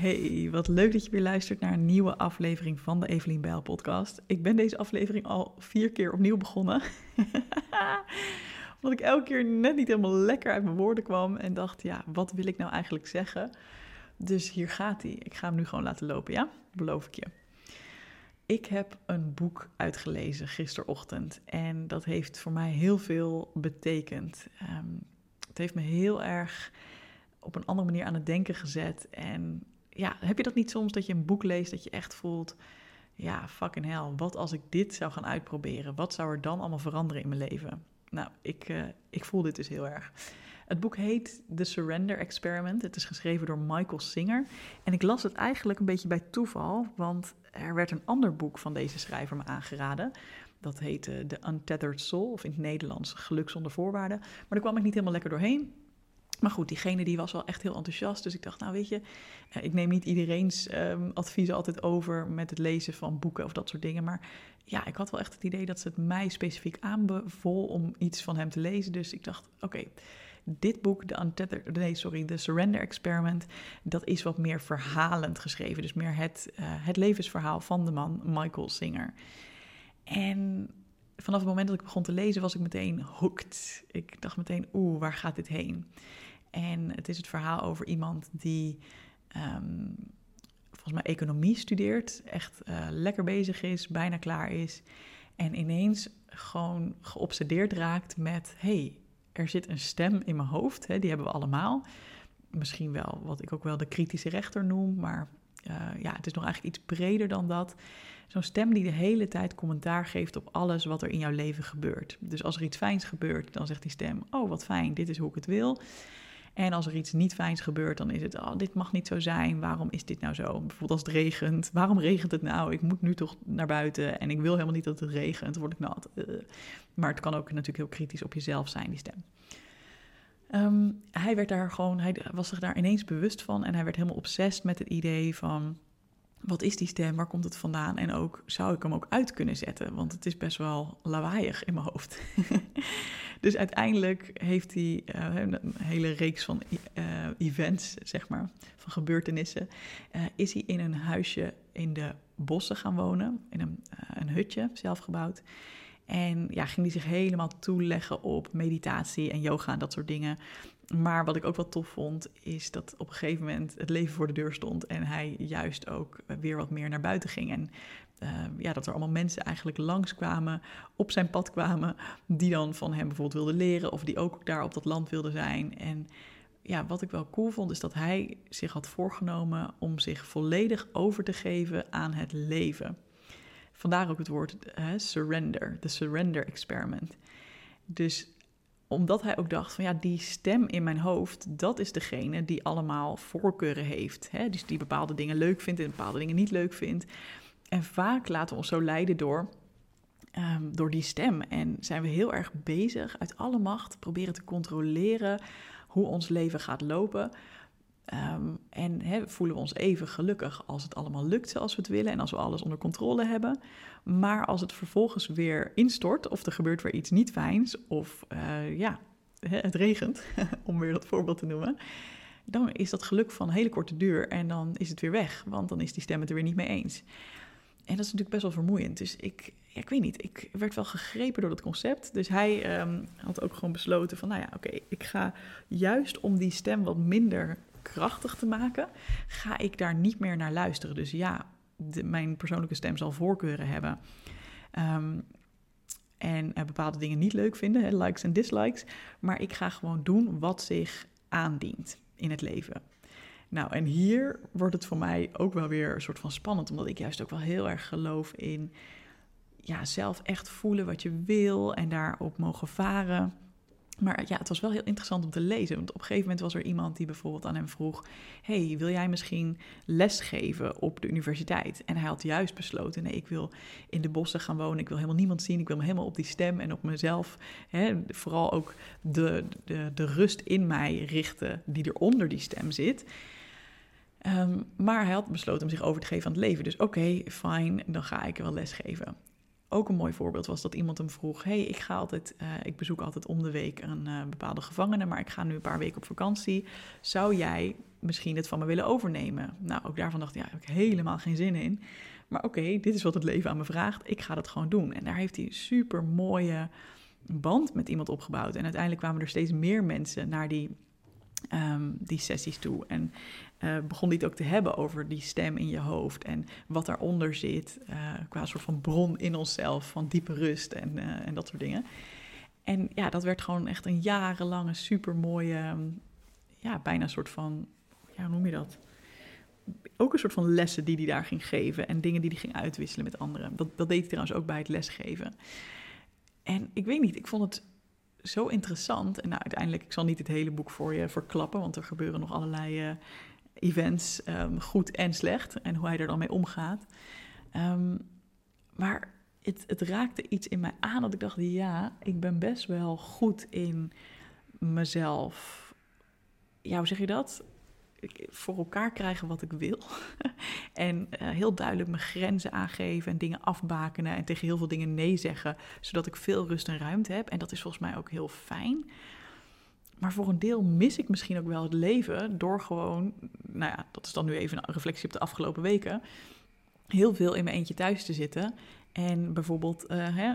Hey, wat leuk dat je weer luistert naar een nieuwe aflevering van de Evelien Bijl podcast. Ik ben deze aflevering al vier keer opnieuw begonnen. Omdat ik elke keer net niet helemaal lekker uit mijn woorden kwam en dacht, ja, wat wil ik nou eigenlijk zeggen? Dus hier gaat hij. Ik ga hem nu gewoon laten lopen, ja? Beloof ik je. Ik heb een boek uitgelezen gisterochtend en dat heeft voor mij heel veel betekend. Ehm, het heeft me heel erg op een andere manier aan het denken gezet. En ja, heb je dat niet soms dat je een boek leest dat je echt voelt, ja, fucking hell, wat als ik dit zou gaan uitproberen? Wat zou er dan allemaal veranderen in mijn leven? Nou, ik, uh, ik voel dit dus heel erg. Het boek heet The Surrender Experiment. Het is geschreven door Michael Singer. En ik las het eigenlijk een beetje bij toeval, want er werd een ander boek van deze schrijver me aangeraden. Dat heette The Untethered Soul, of in het Nederlands Geluk zonder voorwaarden. Maar daar kwam ik niet helemaal lekker doorheen. Maar goed, diegene die was wel echt heel enthousiast. Dus ik dacht, nou weet je, eh, ik neem niet iedereen's um, adviezen altijd over met het lezen van boeken of dat soort dingen. Maar ja, ik had wel echt het idee dat ze het mij specifiek aanbevoel om iets van hem te lezen. Dus ik dacht, oké, dit boek, de Untethered, nee, sorry, The Surrender Experiment, dat is wat meer verhalend geschreven. Dus meer het, uh, het levensverhaal van de man Michael Singer. En vanaf het moment dat ik begon te lezen was ik meteen hooked. Ik dacht meteen, oeh, waar gaat dit heen? En het is het verhaal over iemand die um, volgens mij economie studeert, echt uh, lekker bezig is, bijna klaar is. En ineens gewoon geobsedeerd raakt met: hey, er zit een stem in mijn hoofd, hè, die hebben we allemaal. Misschien wel wat ik ook wel de kritische rechter noem, maar uh, ja, het is nog eigenlijk iets breder dan dat. Zo'n stem die de hele tijd commentaar geeft op alles wat er in jouw leven gebeurt. Dus als er iets fijns gebeurt, dan zegt die stem: Oh, wat fijn, dit is hoe ik het wil. En als er iets niet fijns gebeurt, dan is het, oh, dit mag niet zo zijn, waarom is dit nou zo? Bijvoorbeeld als het regent, waarom regent het nou? Ik moet nu toch naar buiten en ik wil helemaal niet dat het regent, dan word ik nat. Uh. Maar het kan ook natuurlijk heel kritisch op jezelf zijn, die stem. Um, hij werd daar gewoon, hij was zich daar ineens bewust van en hij werd helemaal obsessief met het idee van wat is die stem, waar komt het vandaan en ook zou ik hem ook uit kunnen zetten, want het is best wel lawaaiig in mijn hoofd. dus uiteindelijk heeft hij uh, een hele reeks van uh, events, zeg maar, van gebeurtenissen, uh, is hij in een huisje in de bossen gaan wonen, in een, een hutje zelf gebouwd. En ja, ging hij zich helemaal toeleggen op meditatie en yoga en dat soort dingen. Maar wat ik ook wel tof vond, is dat op een gegeven moment het leven voor de deur stond en hij juist ook weer wat meer naar buiten ging. En uh, ja, dat er allemaal mensen eigenlijk langskwamen, op zijn pad kwamen, die dan van hem bijvoorbeeld wilden leren of die ook daar op dat land wilden zijn. En ja, wat ik wel cool vond, is dat hij zich had voorgenomen om zich volledig over te geven aan het leven. Vandaar ook het woord uh, surrender, de surrender experiment. Dus omdat hij ook dacht van ja, die stem in mijn hoofd, dat is degene die allemaal voorkeuren heeft. Hè? Dus die bepaalde dingen leuk vindt en bepaalde dingen niet leuk vindt. En vaak laten we ons zo leiden door, um, door die stem. En zijn we heel erg bezig uit alle macht proberen te controleren hoe ons leven gaat lopen. Um, en voelen we ons even gelukkig als het allemaal lukt zoals we het willen en als we alles onder controle hebben. Maar als het vervolgens weer instort of er gebeurt weer iets niet fijns of uh, ja, het regent, om weer dat voorbeeld te noemen, dan is dat geluk van hele korte duur en dan is het weer weg, want dan is die stem het er weer niet mee eens. En dat is natuurlijk best wel vermoeiend. Dus ik, ja, ik weet niet, ik werd wel gegrepen door dat concept. Dus hij um, had ook gewoon besloten van, nou ja, oké, ik ga juist om die stem wat minder krachtig te maken, ga ik daar niet meer naar luisteren. Dus ja, mijn persoonlijke stem zal voorkeuren hebben. Um, en uh, bepaalde dingen niet leuk vinden, hè, likes en dislikes. Maar ik ga gewoon doen wat zich aandient in het leven. Nou, en hier wordt het voor mij ook wel weer een soort van spannend, omdat ik juist ook wel heel erg geloof in ja, zelf echt voelen wat je wil en daarop mogen varen. Maar ja, het was wel heel interessant om te lezen. Want op een gegeven moment was er iemand die bijvoorbeeld aan hem vroeg: Hey, wil jij misschien lesgeven op de universiteit? En hij had juist besloten: Nee, ik wil in de bossen gaan wonen. Ik wil helemaal niemand zien. Ik wil me helemaal op die stem en op mezelf. Hè, vooral ook de, de, de rust in mij richten die er onder die stem zit. Um, maar hij had besloten om zich over te geven aan het leven. Dus oké, fijn, dan ga ik wel lesgeven. Ook een mooi voorbeeld was dat iemand hem vroeg: hey, ik ga altijd, uh, ik bezoek altijd om de week een uh, bepaalde gevangene, maar ik ga nu een paar weken op vakantie. Zou jij misschien het van me willen overnemen? Nou, ook daarvan dacht ik, ja, heb ik helemaal geen zin in. Maar oké, dit is wat het leven aan me vraagt. Ik ga dat gewoon doen. En daar heeft hij een super mooie band met iemand opgebouwd. En uiteindelijk kwamen er steeds meer mensen naar die, um, die sessies toe. En uh, begon hij het ook te hebben over die stem in je hoofd en wat daaronder zit, uh, qua soort van bron in onszelf, van diepe rust en, uh, en dat soort dingen. En ja, dat werd gewoon echt een jarenlange, super mooie, ja, bijna een soort van, ja, hoe noem je dat? Ook een soort van lessen die hij daar ging geven en dingen die hij ging uitwisselen met anderen. Dat, dat deed hij trouwens ook bij het lesgeven. En ik weet niet, ik vond het zo interessant. En nou, uiteindelijk, ik zal niet het hele boek voor je verklappen, want er gebeuren nog allerlei events, um, goed en slecht, en hoe hij er dan mee omgaat. Um, maar het, het, raakte iets in mij aan dat ik dacht, ja, ik ben best wel goed in mezelf. Ja, hoe zeg je dat? Voor elkaar krijgen wat ik wil. en uh, heel duidelijk mijn grenzen aangeven en dingen afbakenen en tegen heel veel dingen nee zeggen, zodat ik veel rust en ruimte heb. En dat is volgens mij ook heel fijn. Maar voor een deel mis ik misschien ook wel het leven door gewoon, nou ja, dat is dan nu even een reflectie op de afgelopen weken, heel veel in mijn eentje thuis te zitten en bijvoorbeeld uh, hè,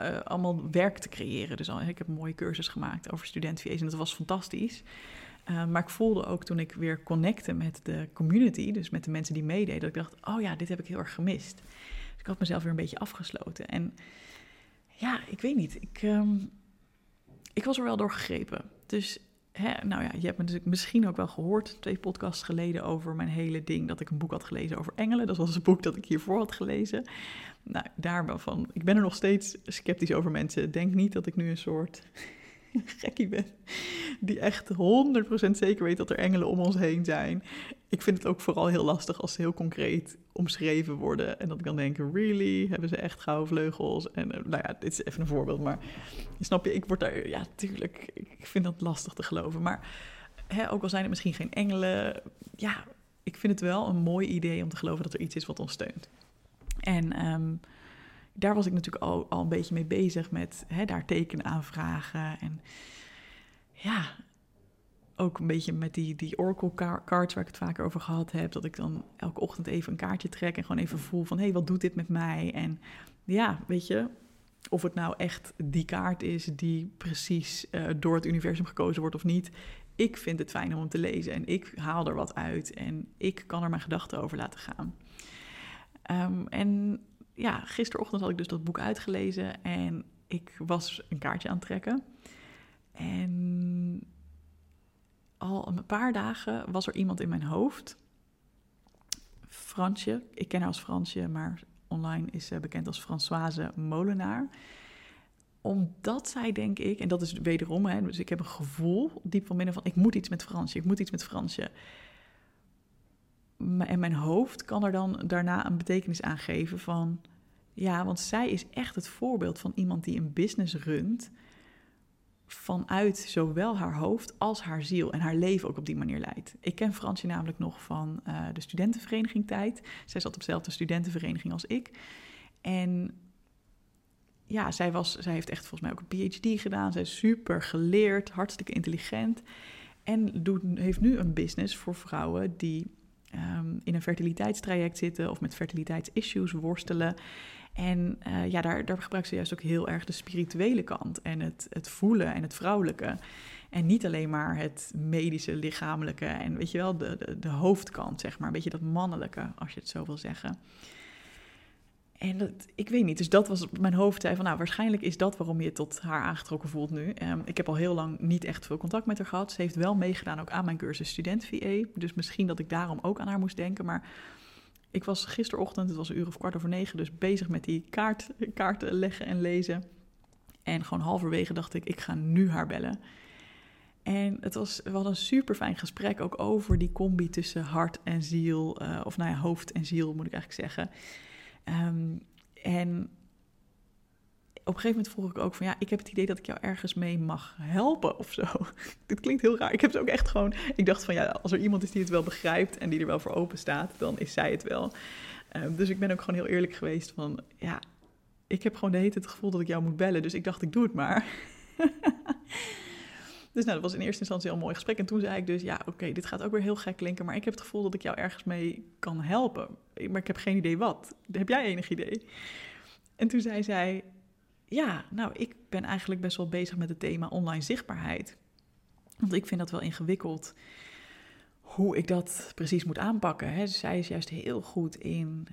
uh, allemaal werk te creëren. Dus al, ik heb een mooie cursus gemaakt over student-VA's en dat was fantastisch. Uh, maar ik voelde ook toen ik weer connecte met de community, dus met de mensen die meededen, dat ik dacht, oh ja, dit heb ik heel erg gemist. Dus ik had mezelf weer een beetje afgesloten. En ja, ik weet niet, ik, um, ik was er wel door gegrepen. Dus hè, nou ja, je hebt me natuurlijk misschien ook wel gehoord twee podcasts geleden over mijn hele ding dat ik een boek had gelezen over engelen. Dat was een boek dat ik hiervoor had gelezen. Nou, daar van. Ik ben er nog steeds sceptisch over mensen. Denk niet dat ik nu een soort gekkie ben. Die echt 100% zeker weet dat er engelen om ons heen zijn. Ik vind het ook vooral heel lastig als ze heel concreet omschreven worden. En dat ik dan denk, really? Hebben ze echt gouden vleugels? En uh, nou ja, dit is even een voorbeeld. Maar snap je, ik word daar... Ja, tuurlijk, ik vind dat lastig te geloven. Maar hè, ook al zijn het misschien geen engelen... Ja, ik vind het wel een mooi idee om te geloven dat er iets is wat ons steunt. En... Um, daar was ik natuurlijk al, al een beetje mee bezig met hè, daar tekenen aanvragen. En ja, ook een beetje met die, die Oracle cards waar ik het vaker over gehad heb. Dat ik dan elke ochtend even een kaartje trek en gewoon even voel van... hé, hey, wat doet dit met mij? En ja, weet je, of het nou echt die kaart is die precies uh, door het universum gekozen wordt of niet... Ik vind het fijn om hem te lezen en ik haal er wat uit en ik kan er mijn gedachten over laten gaan. Um, en ja, gisterochtend had ik dus dat boek uitgelezen en ik was een kaartje aan het trekken. En al een paar dagen was er iemand in mijn hoofd. Fransje, ik ken haar als Fransje, maar online is ze bekend als Françoise Molenaar. Omdat zij, denk ik, en dat is wederom, hè, dus ik heb een gevoel diep van binnen van ik moet iets met Fransje, ik moet iets met Fransje. En mijn hoofd kan er dan daarna een betekenis aan geven van... Ja, want zij is echt het voorbeeld van iemand die een business runt... vanuit zowel haar hoofd als haar ziel en haar leven ook op die manier leidt. Ik ken Fransje namelijk nog van uh, de studentenvereniging tijd. Zij zat op dezelfde studentenvereniging als ik. En ja, zij, was, zij heeft echt volgens mij ook een PhD gedaan. Zij is super geleerd, hartstikke intelligent. En doet, heeft nu een business voor vrouwen die um, in een fertiliteitstraject zitten of met fertiliteitsissues worstelen. En uh, ja, daar, daar gebruikt ze juist ook heel erg de spirituele kant en het, het voelen en het vrouwelijke. En niet alleen maar het medische, lichamelijke en weet je wel, de, de, de hoofdkant, zeg maar. Een beetje dat mannelijke, als je het zo wil zeggen. En dat, ik weet niet, dus dat was mijn hoofd zei van, nou, waarschijnlijk is dat waarom je tot haar aangetrokken voelt nu. Um, ik heb al heel lang niet echt veel contact met haar gehad. Ze heeft wel meegedaan ook aan mijn cursus student VA. Dus misschien dat ik daarom ook aan haar moest denken. Maar ik was gisterochtend, het was een uur of kwart over negen, dus bezig met die kaart, kaarten leggen en lezen. En gewoon halverwege dacht ik, ik ga nu haar bellen. En het was, we hadden een super fijn gesprek ook over die combi tussen hart en ziel. Uh, of nou ja, hoofd en ziel moet ik eigenlijk zeggen. Um, en op een gegeven moment vroeg ik ook van ja, ik heb het idee dat ik jou ergens mee mag helpen of zo. Dit klinkt heel raar. Ik heb het ook echt gewoon. Ik dacht van ja, als er iemand is die het wel begrijpt en die er wel voor open staat, dan is zij het wel. Um, dus ik ben ook gewoon heel eerlijk geweest van ja, ik heb gewoon de hele tijd het gevoel dat ik jou moet bellen. Dus ik dacht, ik doe het maar. dus nou, dat was in eerste instantie al een mooi gesprek. En toen zei ik dus, ja, oké, dit gaat ook weer heel gek klinken. Maar ik heb het gevoel dat ik jou ergens mee kan helpen. Maar ik heb geen idee wat. Heb jij enig idee? En toen zei zij, ja, nou, ik ben eigenlijk best wel bezig met het thema online zichtbaarheid. Want ik vind dat wel ingewikkeld hoe ik dat precies moet aanpakken. Hè. Zij is juist heel goed in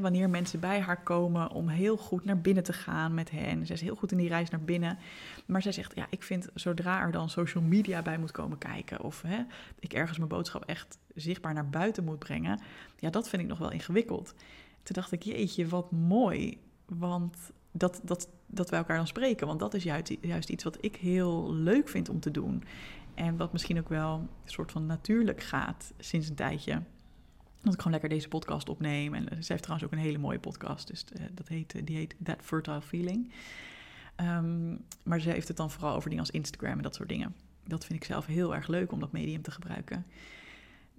wanneer mensen bij haar komen om heel goed naar binnen te gaan met hen. Zij is heel goed in die reis naar binnen. Maar zij zegt, ja, ik vind zodra er dan social media bij moet komen kijken... of hè, ik ergens mijn boodschap echt zichtbaar naar buiten moet brengen... ja, dat vind ik nog wel ingewikkeld. Toen dacht ik, jeetje, wat mooi. Want dat, dat, dat wij elkaar dan spreken. Want dat is juist, juist iets wat ik heel leuk vind om te doen. En wat misschien ook wel een soort van natuurlijk gaat sinds een tijdje. Dat ik gewoon lekker deze podcast opneem. En ze heeft trouwens ook een hele mooie podcast. Dus uh, dat heet, die heet That Fertile Feeling. Um, maar ze heeft het dan vooral over dingen als Instagram en dat soort dingen. Dat vind ik zelf heel erg leuk om dat medium te gebruiken.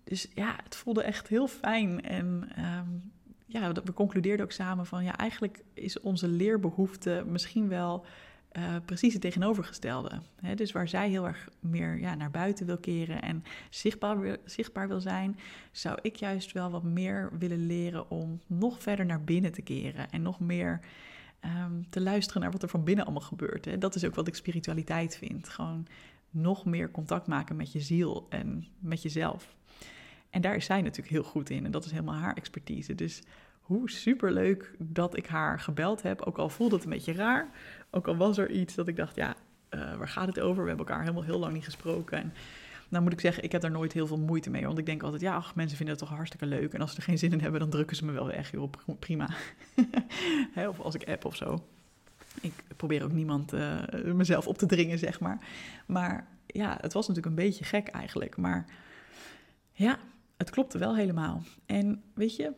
Dus ja, het voelde echt heel fijn. En um, ja, we concludeerden ook samen van ja, eigenlijk is onze leerbehoefte misschien wel uh, precies het tegenovergestelde. Dus waar zij heel erg meer ja, naar buiten wil keren en zichtbaar, zichtbaar wil zijn, zou ik juist wel wat meer willen leren om nog verder naar binnen te keren en nog meer um, te luisteren naar wat er van binnen allemaal gebeurt. Dat is ook wat ik spiritualiteit vind. Gewoon nog meer contact maken met je ziel en met jezelf. En daar is zij natuurlijk heel goed in en dat is helemaal haar expertise. Dus hoe superleuk dat ik haar gebeld heb. Ook al voelde het een beetje raar. Ook al was er iets dat ik dacht, ja, uh, waar gaat het over? We hebben elkaar helemaal heel lang niet gesproken. En nou moet ik zeggen, ik heb daar nooit heel veel moeite mee. Want ik denk altijd, ja, ach, mensen vinden het toch hartstikke leuk. En als ze er geen zin in hebben, dan drukken ze me wel weg. Joh, prima. of als ik app of zo. Ik probeer ook niemand uh, mezelf op te dringen, zeg maar. Maar ja, het was natuurlijk een beetje gek eigenlijk. Maar ja, het klopte wel helemaal. En weet je,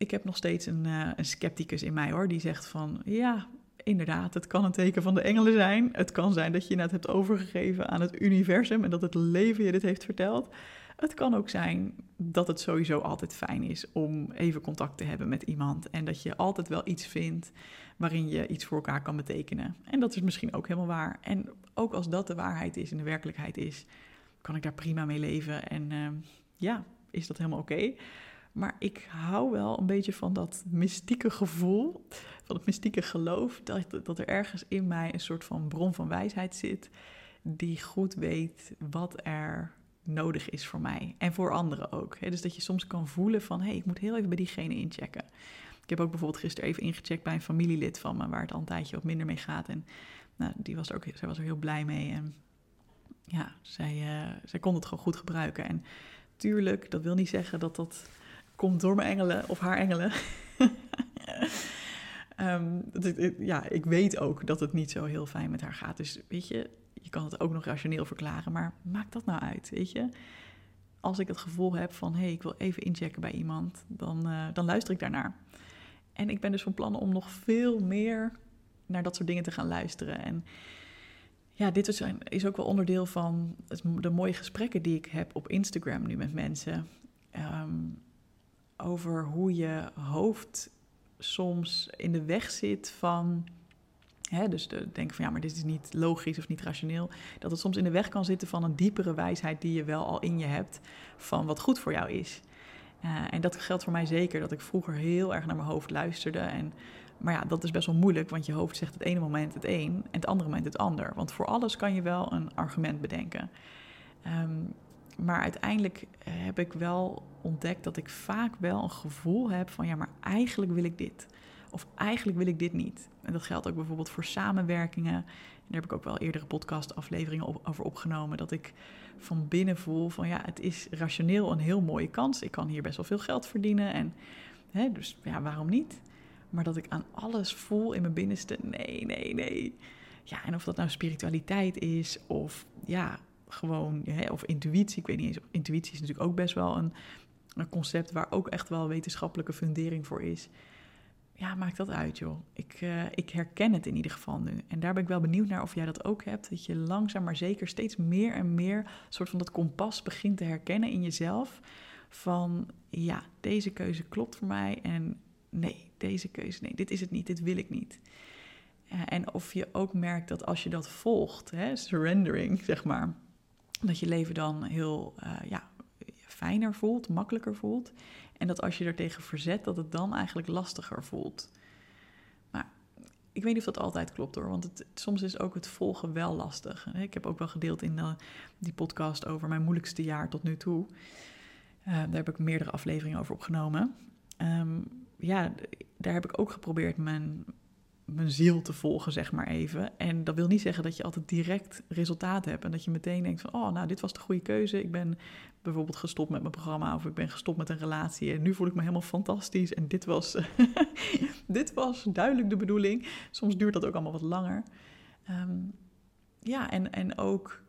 ik heb nog steeds een, uh, een scepticus in mij hoor, die zegt van ja, inderdaad, het kan een teken van de engelen zijn. Het kan zijn dat je het hebt overgegeven aan het universum en dat het leven je dit heeft verteld. Het kan ook zijn dat het sowieso altijd fijn is om even contact te hebben met iemand. En dat je altijd wel iets vindt waarin je iets voor elkaar kan betekenen. En dat is misschien ook helemaal waar. En ook als dat de waarheid is en de werkelijkheid is, kan ik daar prima mee leven. En uh, ja, is dat helemaal oké. Maar ik hou wel een beetje van dat mystieke gevoel, van het mystieke geloof, dat, dat er ergens in mij een soort van bron van wijsheid zit, die goed weet wat er nodig is voor mij en voor anderen ook. Dus dat je soms kan voelen van, hé, hey, ik moet heel even bij diegene inchecken. Ik heb ook bijvoorbeeld gisteren even ingecheckt bij een familielid van me, waar het al een tijdje wat minder mee gaat. En nou, die was ook, zij was er heel blij mee. En ja, zij, uh, zij kon het gewoon goed gebruiken. En tuurlijk, dat wil niet zeggen dat dat komt door mijn engelen of haar engelen. um, ja, ik weet ook dat het niet zo heel fijn met haar gaat. Dus weet je, je kan het ook nog rationeel verklaren, maar maakt dat nou uit, weet je? Als ik het gevoel heb van, hé, hey, ik wil even inchecken bij iemand, dan, uh, dan luister ik daarnaar. En ik ben dus van plan om nog veel meer naar dat soort dingen te gaan luisteren. En ja, dit is, is ook wel onderdeel van de mooie gesprekken die ik heb op Instagram nu met mensen. Um, over hoe je hoofd soms in de weg zit van. Hè, dus de, denken van ja, maar dit is niet logisch of niet rationeel. Dat het soms in de weg kan zitten van een diepere wijsheid die je wel al in je hebt. Van wat goed voor jou is. Uh, en dat geldt voor mij zeker, dat ik vroeger heel erg naar mijn hoofd luisterde. En, maar ja, dat is best wel moeilijk, want je hoofd zegt het ene moment het een en het andere moment het ander. Want voor alles kan je wel een argument bedenken. Um, maar uiteindelijk heb ik wel ontdekt dat ik vaak wel een gevoel heb van ja, maar eigenlijk wil ik dit. Of eigenlijk wil ik dit niet. En dat geldt ook bijvoorbeeld voor samenwerkingen. En daar heb ik ook wel eerdere podcastafleveringen over opgenomen. Dat ik van binnen voel van ja, het is rationeel een heel mooie kans. Ik kan hier best wel veel geld verdienen. En hè, dus ja, waarom niet? Maar dat ik aan alles voel in mijn binnenste, nee, nee, nee. Ja, en of dat nou spiritualiteit is of ja, gewoon, hè, of intuïtie, ik weet niet eens, intuïtie is natuurlijk ook best wel een, een concept waar ook echt wel wetenschappelijke fundering voor is. Ja, maakt dat uit, joh. Ik, uh, ik herken het in ieder geval nu. En daar ben ik wel benieuwd naar of jij dat ook hebt. Dat je langzaam maar zeker steeds meer en meer soort van dat kompas begint te herkennen in jezelf. Van ja, deze keuze klopt voor mij. En nee, deze keuze, nee, dit is het niet, dit wil ik niet. Uh, en of je ook merkt dat als je dat volgt, hè, surrendering, zeg maar, dat je leven dan heel uh, ja, fijner voelt, makkelijker voelt. En dat als je er tegen verzet, dat het dan eigenlijk lastiger voelt. Maar ik weet niet of dat altijd klopt hoor, want het, soms is ook het volgen wel lastig. Ik heb ook wel gedeeld in de, die podcast over mijn moeilijkste jaar tot nu toe. Uh, daar heb ik meerdere afleveringen over opgenomen. Um, ja, daar heb ik ook geprobeerd mijn, mijn ziel te volgen, zeg maar even. En dat wil niet zeggen dat je altijd direct resultaat hebt. En dat je meteen denkt van, oh, nou, dit was de goede keuze. Ik ben bijvoorbeeld gestopt met mijn programma of ik ben gestopt met een relatie. En nu voel ik me helemaal fantastisch. En dit was, dit was duidelijk de bedoeling. Soms duurt dat ook allemaal wat langer. Um, ja, en, en ook,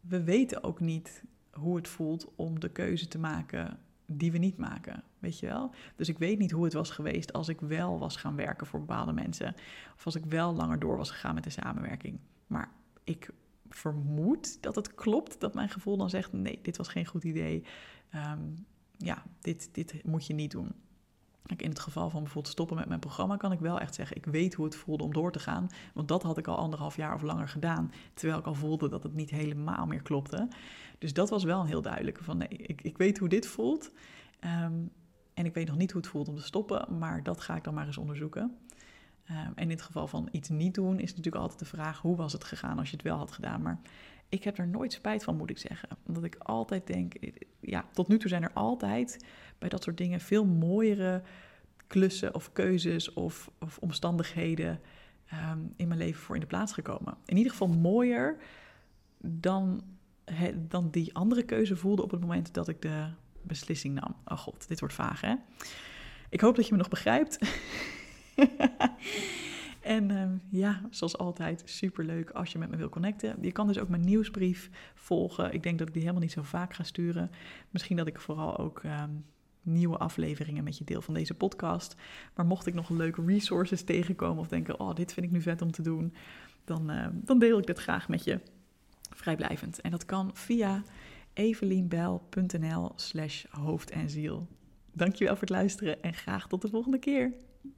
we weten ook niet hoe het voelt om de keuze te maken die we niet maken, weet je wel? Dus ik weet niet hoe het was geweest als ik wel was gaan werken voor bepaalde mensen. Of als ik wel langer door was gegaan met de samenwerking. Maar ik vermoed dat het klopt dat mijn gevoel dan zegt: nee, dit was geen goed idee. Um, ja, dit, dit moet je niet doen. In het geval van bijvoorbeeld stoppen met mijn programma kan ik wel echt zeggen, ik weet hoe het voelde om door te gaan. Want dat had ik al anderhalf jaar of langer gedaan, terwijl ik al voelde dat het niet helemaal meer klopte. Dus dat was wel een heel duidelijke van, nee, ik, ik weet hoe dit voelt. Um, en ik weet nog niet hoe het voelt om te stoppen, maar dat ga ik dan maar eens onderzoeken. Um, en in het geval van iets niet doen is natuurlijk altijd de vraag, hoe was het gegaan als je het wel had gedaan? Maar ik heb er nooit spijt van, moet ik zeggen. Omdat ik altijd denk, ja, tot nu toe zijn er altijd bij dat soort dingen veel mooiere klussen of keuzes of, of omstandigheden um, in mijn leven voor in de plaats gekomen. In ieder geval mooier dan, dan die andere keuze voelde op het moment dat ik de beslissing nam. Oh god, dit wordt vaag hè. Ik hoop dat je me nog begrijpt. En uh, ja, zoals altijd, superleuk als je met me wil connecten. Je kan dus ook mijn nieuwsbrief volgen. Ik denk dat ik die helemaal niet zo vaak ga sturen. Misschien dat ik vooral ook um, nieuwe afleveringen met je deel van deze podcast. Maar mocht ik nog leuke resources tegenkomen of denken, oh, dit vind ik nu vet om te doen, dan, uh, dan deel ik dit graag met je vrijblijvend. En dat kan via evelienbel.nl slash hoofd en ziel. Dankjewel voor het luisteren en graag tot de volgende keer.